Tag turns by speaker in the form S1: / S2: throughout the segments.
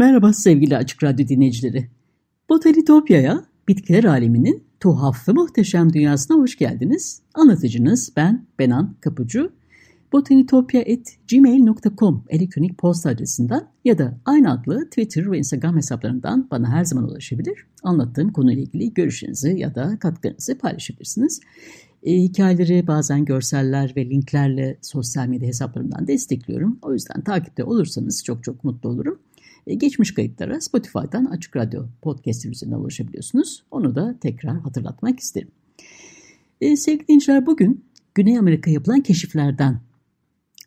S1: Merhaba sevgili Açık Radyo dinleyicileri. Botanitopya'ya, bitkiler aleminin tuhaf ve muhteşem dünyasına hoş geldiniz. Anlatıcınız ben Benan Kapucu. botanitopya.gmail.com elektronik posta adresinden ya da aynı adlı Twitter ve Instagram hesaplarından bana her zaman ulaşabilir. Anlattığım konuyla ilgili görüşlerinizi ya da katkılarınızı paylaşabilirsiniz. E, hikayeleri bazen görseller ve linklerle sosyal medya hesaplarımdan destekliyorum. O yüzden takipte olursanız çok çok mutlu olurum. E, geçmiş kayıtlara Spotify'dan Açık Radyo podcast üzerinden ulaşabiliyorsunuz. Onu da tekrar hatırlatmak isterim. E, sevgili dinleyiciler bugün Güney Amerika yapılan keşiflerden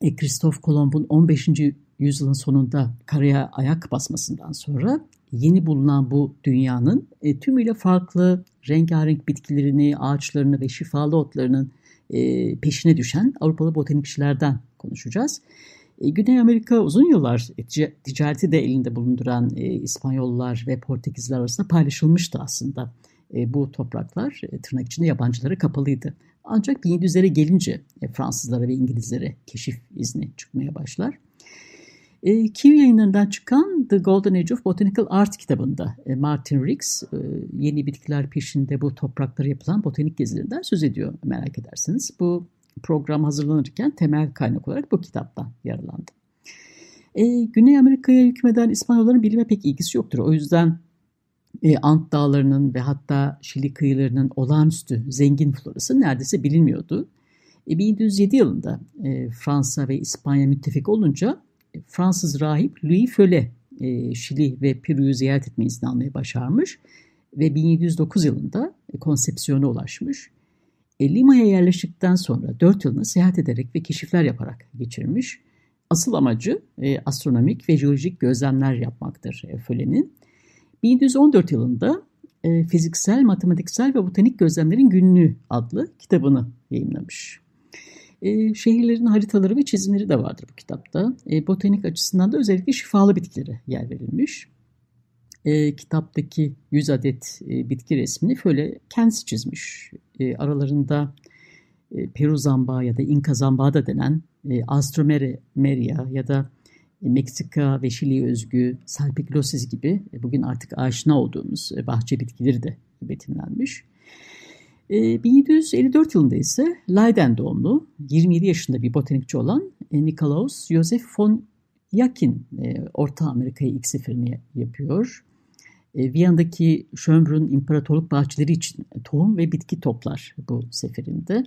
S1: e, Kristof Kolomb'un 15. yüzyılın sonunda karaya ayak basmasından sonra yeni bulunan bu dünyanın e, tümüyle farklı rengarenk bitkilerini, ağaçlarını ve şifalı otlarının e, peşine düşen Avrupalı botanikçilerden konuşacağız. E, Güney Amerika uzun yıllar ticareti de elinde bulunduran e, İspanyollar ve Portekizler arasında paylaşılmıştı aslında. E, bu topraklar tırnak içinde yabancılara kapalıydı. Ancak 1700'lere gelince e, Fransızlara ve İngilizlere keşif izni çıkmaya başlar. E, Kiwi yayınlarından çıkan The Golden Age of Botanical Art kitabında Martin Riggs yeni bitkiler peşinde bu topraklara yapılan botanik gezilerinden söz ediyor merak ederseniz. Bu program hazırlanırken temel kaynak olarak bu kitaptan yararlandı. E, Güney Amerika'ya hükmeden İspanyolların bilime pek ilgisi yoktur. O yüzden e, Ant dağlarının ve hatta Şili kıyılarının olağanüstü zengin florası neredeyse bilinmiyordu. E, 1707 yılında e, Fransa ve İspanya müttefik olunca e, Fransız rahip Louis Föle e, Şili ve Peru'yu ziyaret etme izni almayı başarmış ve 1709 yılında e, konsepsiyona ulaşmış. E, Lima'ya yerleştikten sonra 4 yılını seyahat ederek ve keşifler yaparak geçirmiş. Asıl amacı e, astronomik ve jeolojik gözlemler yapmaktır e, Föle'nin. 1714 yılında e, Fiziksel, Matematiksel ve Botanik Gözlemlerin Günlüğü adlı kitabını yayınlamış. E, şehirlerin haritaları ve çizimleri de vardır bu kitapta. E, botanik açısından da özellikle şifalı bitkilere yer verilmiş e, kitaptaki 100 adet e, bitki resmini böyle kendisi çizmiş. E, aralarında e, Peru zambağı ya da İnka zambağı da denen e, Astromeria ya da e, Meksika ve Şili'ye özgü Salpiglosis gibi e, bugün artık aşina olduğumuz e, bahçe bitkileri de betimlenmiş. E, 1754 yılında ise Leiden doğumlu 27 yaşında bir botanikçi olan Nikolaus Joseph von Yakin Orta Amerika'yı ilk seferini yapıyor. E, Viyana'daki Schönbrunn İmparatorluk Bahçeleri için tohum ve bitki toplar bu seferinde.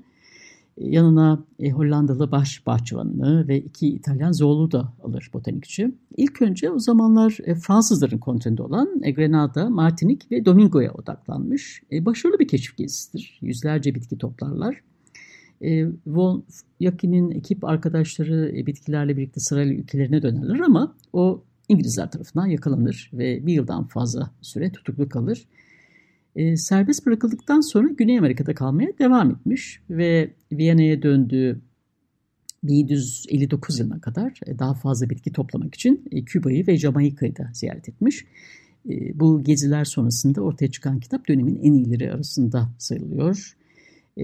S1: E, yanına e, Hollandalı baş bahçıvanını ve iki İtalyan zoolu da alır botanikçi. İlk önce o zamanlar Fransızların kontrolünde olan Grenada, Martinik ve Domingo'ya odaklanmış. Başarılı bir keşif gezisidir. Yüzlerce bitki toplarlar. Von Yakin'in ekip arkadaşları bitkilerle birlikte sırayla ülkelerine dönerler ama o İngilizler tarafından yakalanır ve bir yıldan fazla süre tutuklu kalır. E, serbest bırakıldıktan sonra Güney Amerika'da kalmaya devam etmiş ve Viyana'ya döndüğü 1759 yılına kadar e, daha fazla bitki toplamak için e, Küba'yı ve Jamaika'yı da ziyaret etmiş. E, bu geziler sonrasında ortaya çıkan kitap dönemin en iyileri arasında sayılıyor.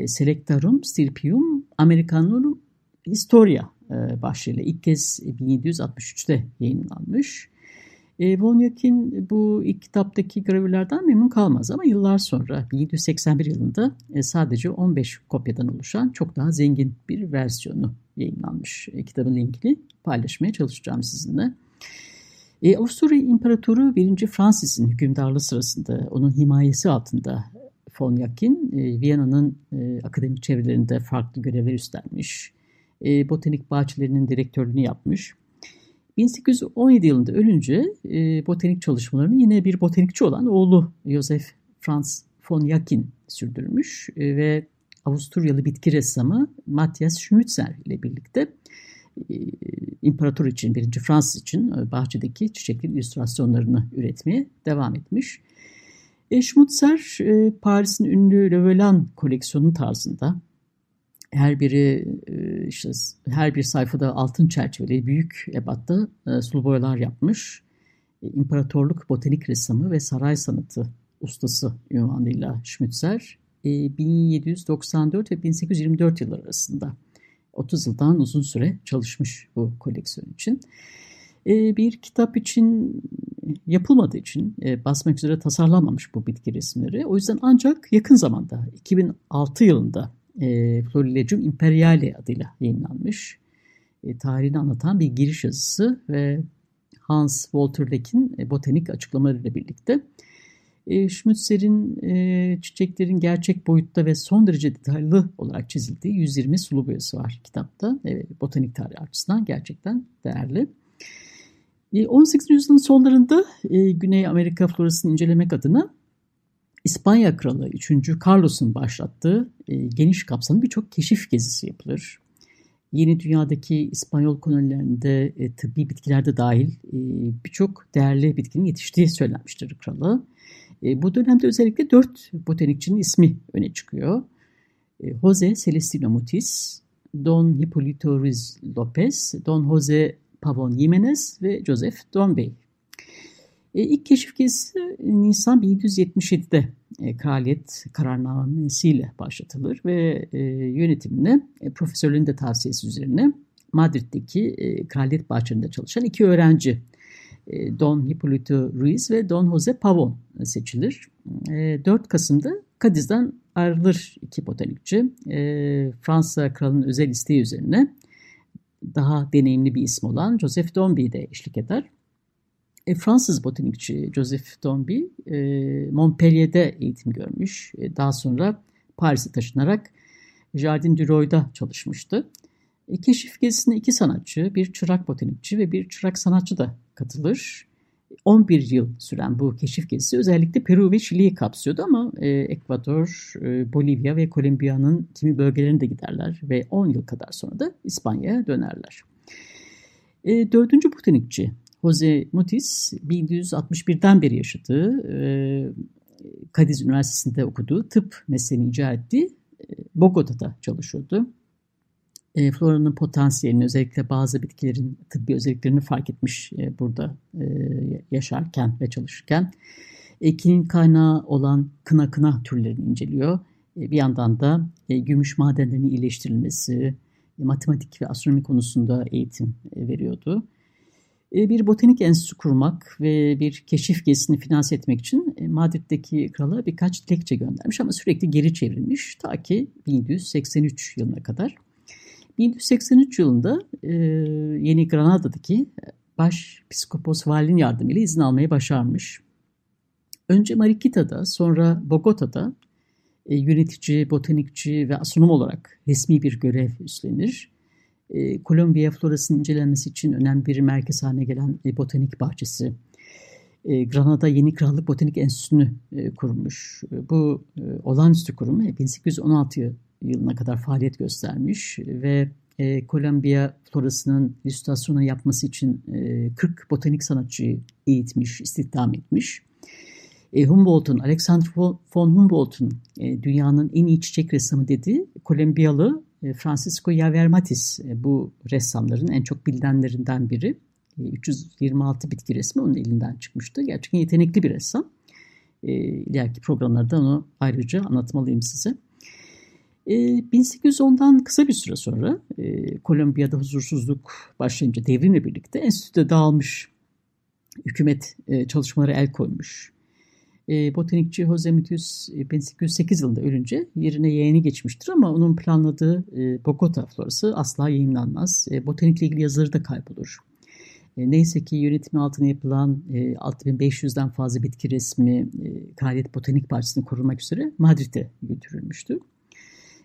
S1: Selectarum Stirpium Americanum Historia e, başlığıyla ilk kez 1763'te yayınlanmış. E, Von Yakin bu ilk kitaptaki gravürlerden memnun kalmaz ama yıllar sonra 1781 yılında e, sadece 15 kopyadan oluşan çok daha zengin bir versiyonu yayınlanmış. Kitabın linkini paylaşmaya çalışacağım sizinle. Avusturya İmparatoru 1. Francis'in hükümdarlığı sırasında onun himayesi altında Von Yakin, Viyana'nın akademik çevrelerinde farklı görevler üstlenmiş e, botanik bahçelerinin direktörlüğünü yapmış. 1817 yılında ölünce e, botanik çalışmalarını yine bir botanikçi olan oğlu Joseph Franz von Yakin sürdürmüş e, ve Avusturyalı bitki ressamı Matthias Schmutzer ile birlikte e, imparator için, birinci Fransız için bahçedeki çiçekli illüstrasyonlarını üretmeye devam etmiş. E, Paris'in ünlü Le Volan koleksiyonu tarzında her biri e, işte her bir sayfada altın çerçeveli büyük ebatta e, sulu boyalar yapmış. E, İmparatorluk botanik ressamı ve saray sanatı ustası ünvanıyla Schmutzer 1794 ve 1824 yılları arasında 30 yıldan uzun süre çalışmış bu koleksiyon için. Bir kitap için yapılmadığı için basmak üzere tasarlanmamış bu bitki resimleri. O yüzden ancak yakın zamanda 2006 yılında e, Florilegium Imperiale adıyla yayınlanmış. E, tarihini anlatan bir giriş yazısı ve Hans Walter Leck'in e, botanik açıklamalarıyla birlikte e, Schmutzer'in e, çiçeklerin gerçek boyutta ve son derece detaylı olarak çizildiği 120 sulu boyası var kitapta. E, botanik tarihi açısından gerçekten değerli. 18. E, yüzyılın sonlarında e, Güney Amerika florasını incelemek adına İspanya Kralı 3. Carlos'un başlattığı e, geniş kapsamlı birçok keşif gezisi yapılır. Yeni dünyadaki İspanyol kolonilerinde e, tıbbi bitkilerde dahil e, birçok değerli bitkinin yetiştiği söylenmiştir krala. E, bu dönemde özellikle dört botanikçinin ismi öne çıkıyor. E, Jose Celestino Mutis, Don Hipólito Ruiz López, Don Jose Pavon Jiménez ve Joseph Dombey. E, ilk keşif gezisi Nisan 1777'de e, kraliyet kararnamesiyle başlatılır ve e, yönetimine e, profesörlerin de tavsiyesi üzerine Madrid'deki e, kraliyet bahçelerinde çalışan iki öğrenci e, Don Hipólito Ruiz ve Don Jose Pavon seçilir. E, 4 Kasım'da Kadiz'den ayrılır iki botanikçi. E, Fransa kralının özel isteği üzerine daha deneyimli bir isim olan Joseph Dombey de eşlik eder. E, Fransız botanikçi Joseph Dombey e, Montpellier'de eğitim görmüş. E, daha sonra Paris'e taşınarak Jardin du Roy'da çalışmıştı. E, keşif gezisine iki sanatçı, bir çırak botanikçi ve bir çırak sanatçı da katılır. 11 yıl süren bu keşif gezisi özellikle Peru ve Şili'yi kapsıyordu ama e, Ekvador, e, Bolivya ve Kolombiya'nın kimi bölgelerine de giderler ve 10 yıl kadar sonra da İspanya'ya dönerler. E, dördüncü botanikçi Jose Mutis 1761'den beri yaşadığı, e, Kadiz Üniversitesi'nde okuduğu tıp mesleğini icra ettiği e, Bogota'da çalışıyordu. E, floranın potansiyelini özellikle bazı bitkilerin tıbbi özelliklerini fark etmiş e, burada yaşarken ve çalışırken. Ekinin kaynağı olan kına kına türlerini inceliyor. Bir yandan da gümüş madenlerinin iyileştirilmesi, matematik ve astronomi konusunda eğitim veriyordu. Bir botanik enstitüsü kurmak ve bir keşif gezisini finanse etmek için e, Madrid'deki krala birkaç dilekçe göndermiş ama sürekli geri çevrilmiş ta ki 1783 yılına kadar. 1783 yılında e, Yeni Granada'daki baş psikopos valinin yardımıyla izin almayı başarmış. Önce Mariquita'da sonra Bogota'da yönetici, botanikçi ve astronom olarak resmi bir görev üstlenir e, Kolombiya florasının incelenmesi için önemli bir merkez haline gelen e, botanik bahçesi. E, Granada Yeni Krallık Botanik Enstitüsü'nü e, kurmuş. E, bu e, olağanüstü kurum 1816 yılına kadar faaliyet göstermiş ve e, Kolombiya florasının illüstrasyonu yapması için e, 40 botanik sanatçıyı eğitmiş, istihdam etmiş. E, Humboldt'un, Alexander von Humboldt'un e, dünyanın en iyi çiçek ressamı dediği Kolombiyalı e, Francisco Javier Matisse e, bu ressamların en çok bilinenlerinden biri. 326 e, bitki resmi onun elinden çıkmıştı. Gerçekten yetenekli bir ressam. İleriki programlarda onu ayrıca anlatmalıyım size. 1810'dan kısa bir süre sonra Kolombiya'da huzursuzluk başlayınca devrimle birlikte enstitüde dağılmış hükümet çalışmaları el koymuş. E, botanikçi Jose Mitius 1808 yılında ölünce yerine yeğeni geçmiştir ama onun planladığı e, Bogota florası asla yayınlanmaz. E, botanikle ilgili yazıları da kaybolur. E, neyse ki yönetimi altına yapılan e, 6500'den fazla bitki resmi e, Kraliyet Botanik Bahçesi'ne korunmak üzere Madrid'e götürülmüştü.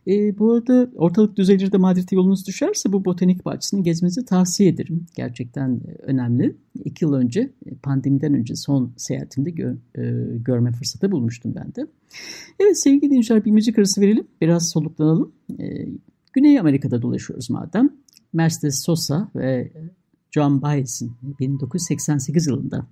S1: E, bu arada ortalık düzelir de Madrid'e yolunuz düşerse bu botanik bahçesini gezmenizi tavsiye ederim. Gerçekten önemli. İki yıl önce pandemiden önce son seyahatimde gör, e, görme fırsatı bulmuştum ben de. Evet sevgili dinleyiciler bir müzik arası verelim. Biraz soluklanalım. E, Güney Amerika'da dolaşıyoruz madem. Mercedes Sosa ve John Baez'in 1988 yılında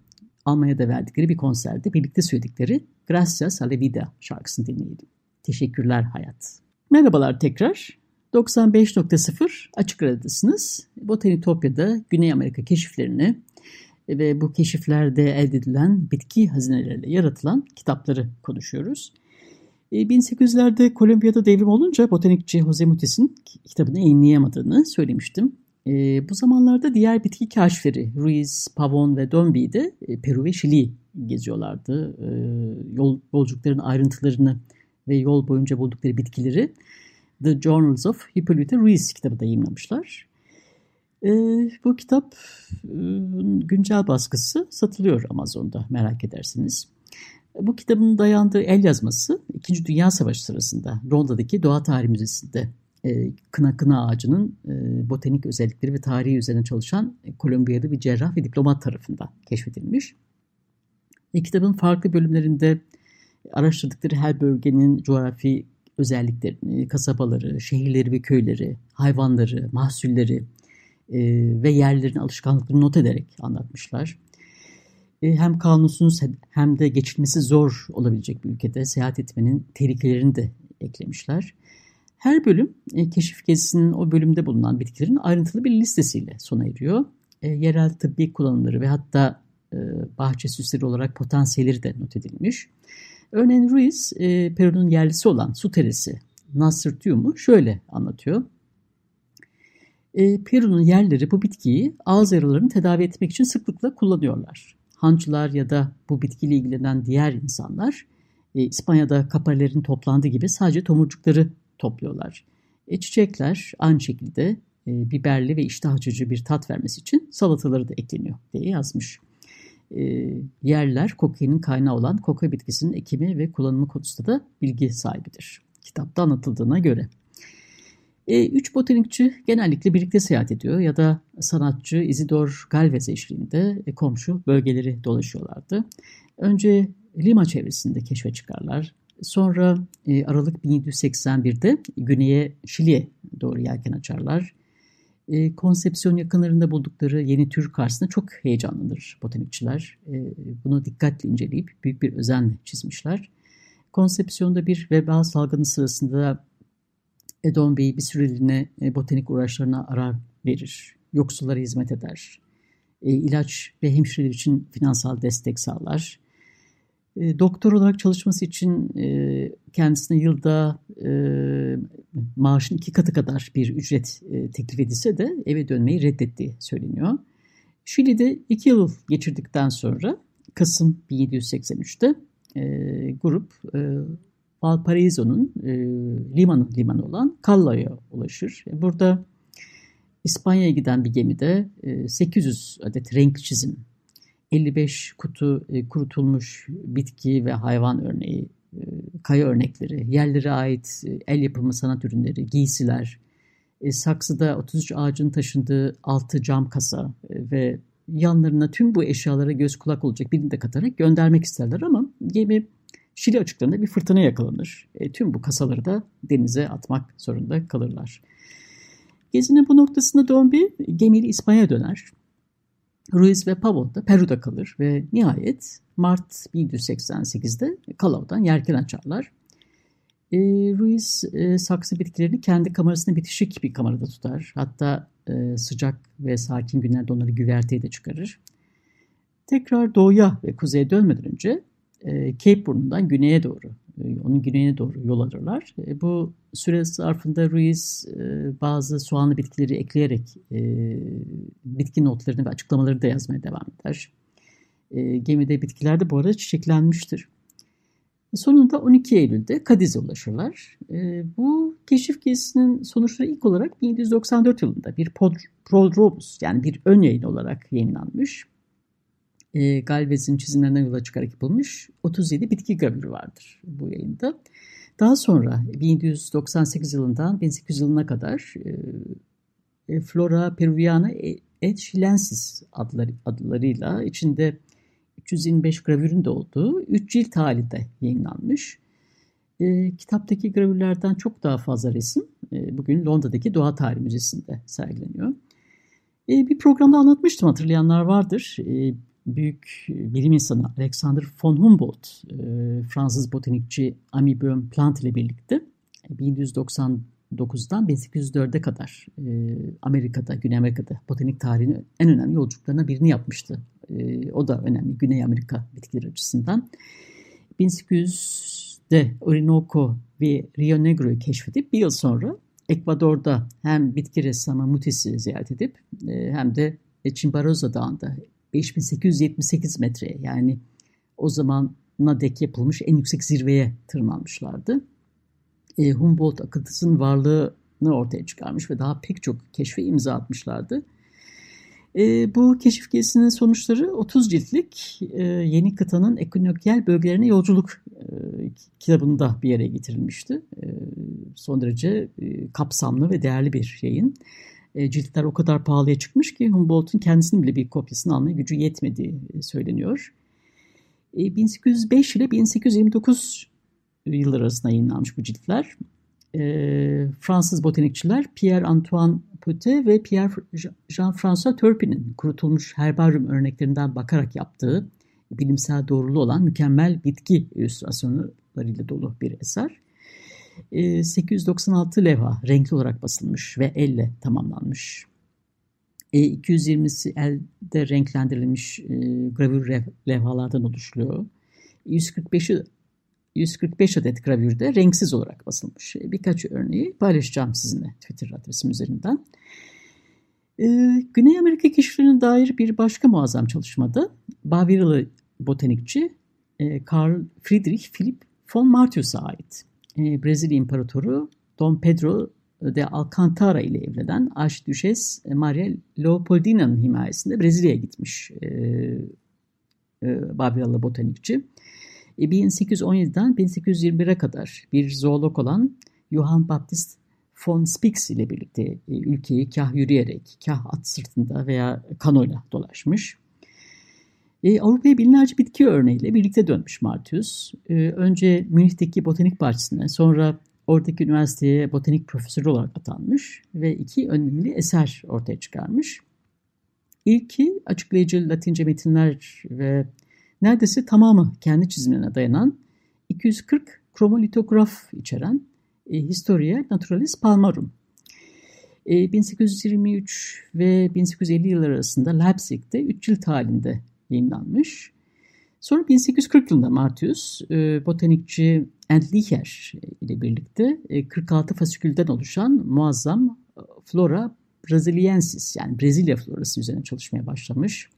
S1: Almanya'da verdikleri bir konserde birlikte söyledikleri Gracias a la Vida şarkısını dinleyelim. Teşekkürler hayat. Merhabalar tekrar. 95.0 Açık Radyo'dasınız. Botanitopya'da Güney Amerika keşiflerini ve bu keşiflerde elde edilen bitki hazineleriyle yaratılan kitapları konuşuyoruz. 1800'lerde e, Kolombiya'da devrim olunca botanikçi Jose Mutis'in kitabını yayınlayamadığını söylemiştim. E, bu zamanlarda diğer bitki keşifleri Ruiz, Pavon ve Dombey de e, Peru ve Şili geziyorlardı. E, yol, yolculukların ayrıntılarını ve yol boyunca buldukları bitkileri The Journals of Hippolyte Ruiz kitabı da yayınlamışlar. E, bu kitap e, güncel baskısı satılıyor Amazon'da merak edersiniz. Bu kitabın dayandığı el yazması İkinci Dünya Savaşı sırasında Ronda'daki Doğa Tarihi Müzesi'nde e, kına kına ağacının e, botanik özellikleri ve tarihi üzerine çalışan e, Kolombiyalı bir cerrah ve diplomat tarafından keşfedilmiş. E, kitabın farklı bölümlerinde araştırdıkları her bölgenin coğrafi özelliklerini, kasabaları, şehirleri ve köyleri, hayvanları, mahsulleri e, ve yerlerin alışkanlıklarını not ederek anlatmışlar. E, hem kanunsuz hem de geçilmesi zor olabilecek bir ülkede seyahat etmenin tehlikelerini de eklemişler. Her bölüm e, keşif gezisinin o bölümde bulunan bitkilerin ayrıntılı bir listesiyle sona eriyor. E, yerel tıbbi kullanımları ve hatta e, bahçe süsleri olarak potansiyelleri de not edilmiş. Örneğin Ruiz, e, Peru'nun yerlisi olan su teresi Nasırtium'u şöyle anlatıyor. E, Peru'nun yerleri bu bitkiyi ağız yaralarını tedavi etmek için sıklıkla kullanıyorlar. Hancılar ya da bu bitkiyle ilgilenen diğer insanlar e, İspanya'da kaparelerin toplandığı gibi sadece tomurcukları topluyorlar. E, çiçekler aynı şekilde e, biberli ve iştah açıcı bir tat vermesi için salataları da ekleniyor diye yazmış. E, yerler kokainin kaynağı olan koka bitkisinin ekimi ve kullanımı konusunda da bilgi sahibidir. Kitapta anlatıldığına göre. E, üç botanikçi genellikle birlikte seyahat ediyor ya da sanatçı Isidor Galvez eşliğinde e, komşu bölgeleri dolaşıyorlardı. Önce Lima çevresinde keşfe çıkarlar. Sonra e, Aralık 1781'de güneye Şili'ye doğru yelken açarlar. E, konsepsiyon yakınlarında buldukları yeni tür karşısında çok heyecanlanır botanikçiler. E, bunu dikkatle inceleyip büyük bir özenle çizmişler. Konsepsiyonda bir veba salgını sırasında Edon Bey bir süreliğine e, botanik uğraşlarına arar verir. Yoksullara hizmet eder. E, ilaç ve hemşireler için finansal destek sağlar. E, doktor olarak çalışması için e, kendisine yılda e, maaşın iki katı kadar bir ücret e, teklif edilse de eve dönmeyi reddettiği söyleniyor. Şili'de iki yıl geçirdikten sonra Kasım 1783'te e, grup e, Valparaiso'nun e, limanı limanı olan Calla'ya ulaşır. Burada İspanya'ya giden bir gemide e, 800 adet renk çizim 55 kutu e, kurutulmuş bitki ve hayvan örneği, e, kaya örnekleri, yerlere ait e, el yapımı sanat ürünleri, giysiler, e, saksıda 33 ağacın taşındığı altı cam kasa ve yanlarına tüm bu eşyalara göz kulak olacak birini de katarak göndermek isterler ama gemi Şili açıklarında bir fırtına yakalanır. E, tüm bu kasaları da denize atmak zorunda kalırlar. Gezinin bu noktasında Dombey gemiyle İspanya'ya döner. Ruiz ve Pavon da Peru'da kalır ve nihayet Mart 1788'de Kalau'dan yerken açarlar. E, Ruiz e, saksı bitkilerini kendi kamerasında bitişik bir kamerada tutar. Hatta e, sıcak ve sakin günlerde onları güverteye de çıkarır. Tekrar doğuya ve kuzeye dönmeden önce e, Cape Burn'undan güneye doğru onun güneyine doğru yol alırlar. E, bu süre zarfında Ruiz e, bazı soğanlı bitkileri ekleyerek bitki notlarını ve açıklamaları da yazmaya devam eder. Gemide bitkiler de bu arada çiçeklenmiştir. Sonunda 12 Eylül'de Kadiz'e ulaşırlar. Bu keşif gezisinin sonuçları ilk olarak 1794 yılında bir prodrobus yani bir ön yayın olarak yayınlanmış e, Galvez'in çizimlerinden yola çıkarak yapılmış 37 bitki gravürü vardır bu yayında. Daha sonra 1798 yılından 1800 yılına kadar e, Flora peruviana et chilensis adları, adlarıyla içinde 325 gravürün de olduğu 3 cilt halinde yayınlanmış. E, kitaptaki gravürlerden çok daha fazla resim e, bugün Londra'daki Doğa Tarihi Müzesi'nde sergileniyor. E, bir programda anlatmıştım hatırlayanlar vardır. E, büyük bilim insanı Alexander von Humboldt, e, Fransız botanikçi Ami Böhm Plant ile birlikte 1799'dan 1804'e kadar e, Amerika'da, Güney Amerika'da botanik tarihinin en önemli yolculuklarına birini yapmıştı. E, o da önemli Güney Amerika bitkileri açısından. 1800'de Orinoco ve Rio Negro'yu keşfedip bir yıl sonra Ekvador'da hem bitki ressamı Mutis'i ziyaret edip hem de Chimborazo Dağı'nda 5878 metreye yani o zamana dek yapılmış en yüksek zirveye tırmanmışlardı. E, Humboldt akıntısının varlığını ortaya çıkarmış ve daha pek çok keşfe imza atmışlardı. E, bu keşif gezisinin sonuçları 30 ciltlik e, yeni kıtanın ekinokyal bölgelerine yolculuk e, kitabında bir yere getirilmişti. E, son derece e, kapsamlı ve değerli bir yayın. E, ciltler o kadar pahalıya çıkmış ki Humboldt'un kendisinin bile bir kopyasını almaya gücü yetmediği e, söyleniyor. 1805 ile 1829 yıllar arasında yayınlanmış bu ciltler. Fransız botanikçiler Pierre-Antoine Potet ve Pierre Jean-François Turpin'in kurutulmuş herbaryum örneklerinden bakarak yaptığı bilimsel doğruluğu olan mükemmel bitki illüstrasyonlarıyla dolu bir eser. 896 ee, levha renkli olarak basılmış ve elle tamamlanmış. 220'si e, elde renklendirilmiş e, gravür levhalardan oluşuyor. 145'i 145 adet gravürde renksiz olarak basılmış. E, birkaç örneği paylaşacağım sizinle Twitter adresim üzerinden. Güney Amerika keşiflerine dair bir başka muazzam çalışmada Bavyeralı botanikçi Karl Friedrich Philipp von Martius'a ait. E, Brezilya İmparatoru Dom Pedro de Alcantara ile evlenen Arşidüşes Maria Leopoldina'nın himayesinde Brezilya'ya gitmiş e, e, Babilyalı botanikçi. E, 1817'den 1821'e kadar bir zoolog olan Johann Baptist von Spix ile birlikte e, ülkeyi kah yürüyerek, kah at sırtında veya kanoyla dolaşmış. E, Avrupa'ya binlerce bitki örneğiyle birlikte dönmüş Martius. E, önce Münih'teki botanik bahçesine, sonra oradaki üniversiteye botanik profesörü olarak atanmış ve iki önemli eser ortaya çıkarmış. İlki açıklayıcı Latince metinler ve neredeyse tamamı kendi çizimlerine dayanan 240 kromolitograf içeren e, Historia Naturalis Palmarum. E, 1823 ve 1850 yılları arasında Leipzig'te 3 cilt halinde yayınlanmış. Sonra 1840 yılında Martius, e, botanikçi Endlicher ile birlikte e, 46 fasikülden oluşan muazzam e, Flora Braziliensis yani Brezilya florası üzerine çalışmaya başlamış.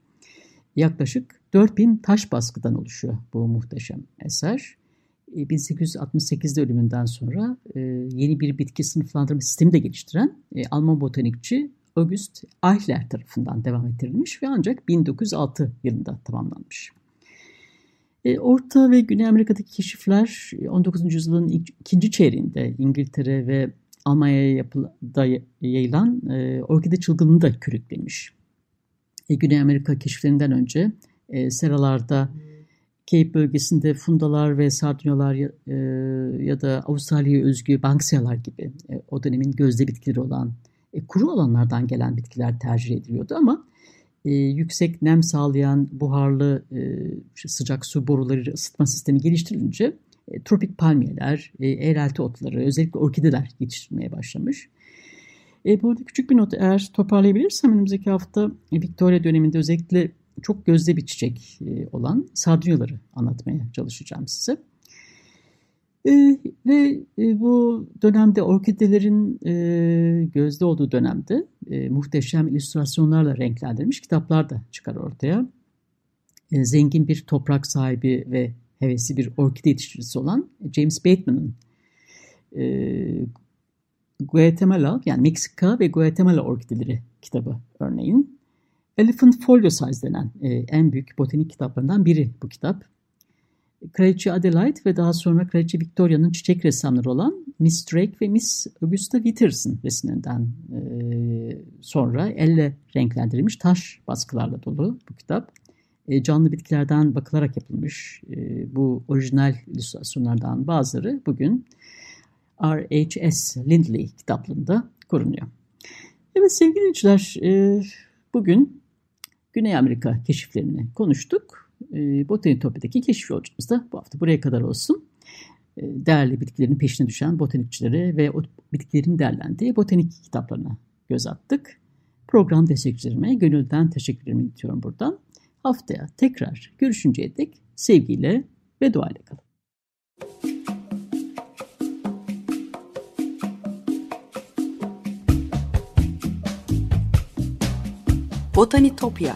S1: Yaklaşık 4000 taş baskıdan oluşuyor bu muhteşem eser. 1868'de e, ölümünden sonra e, yeni bir bitki sınıflandırma sistemi de geliştiren Alman botanikçi August Eichler tarafından devam ettirilmiş ve ancak 1906 yılında tamamlanmış. E, Orta ve Güney Amerika'daki keşifler 19. E, yüzyılın ikinci çeyreğinde İngiltere ve Almanya'ya yayılan e, orkide çılgınlığı da körüklemiş. Güney Amerika keşiflerinden önce seralarda Cape bölgesinde fundalar ve sardunyalar ya, e, ya da Avustralya'ya özgü banksiyalar gibi e, o dönemin gözde bitkileri olan e, kuru alanlardan gelen bitkiler tercih ediliyordu ama e, yüksek nem sağlayan buharlı e, sıcak su boruları ısıtma sistemi geliştirilince e, tropik palmiyeler, e, eğrelti otları, özellikle orkideler yetiştirmeye başlamış. E, burada küçük bir not eğer toparlayabilirsem önümüzdeki hafta e, Victoria döneminde özellikle çok gözde bir çiçek e, olan sardunyaları anlatmaya çalışacağım size. E, ve e, bu dönemde orkidelerin e, gözde olduğu dönemde e, muhteşem illüstrasyonlarla renklendirilmiş kitaplar da çıkar ortaya. Zengin bir toprak sahibi ve hevesli bir orkide yetiştiricisi olan James Bateman'ın Guatemala yani Meksika ve Guatemala orkideleri kitabı örneğin. Elephant Folio Size denen en büyük botanik kitaplarından biri bu kitap. Kraliçe Adelaide ve daha sonra Kraliçe Victoria'nın çiçek ressamları olan Miss Drake ve Miss Augusta Witterson resimlerinden e, sonra elle renklendirilmiş taş baskılarla dolu bu kitap. E, canlı bitkilerden bakılarak yapılmış e, bu orijinal illüstrasyonlardan bazıları bugün R.H.S. Lindley kitaplığında korunuyor. Evet sevgili dinleyiciler, e, bugün Güney Amerika keşiflerini konuştuk. E, Botanitopya'daki keşif yolculuğumuz da bu hafta buraya kadar olsun. E, değerli bitkilerin peşine düşen botanikçilere ve o bitkilerin değerlendiği botanik kitaplarına göz attık. Program destekçilerime gönülden teşekkürlerimi iletiyorum buradan. Haftaya tekrar görüşünceye dek sevgiyle ve duayla kalın.
S2: Botanitopya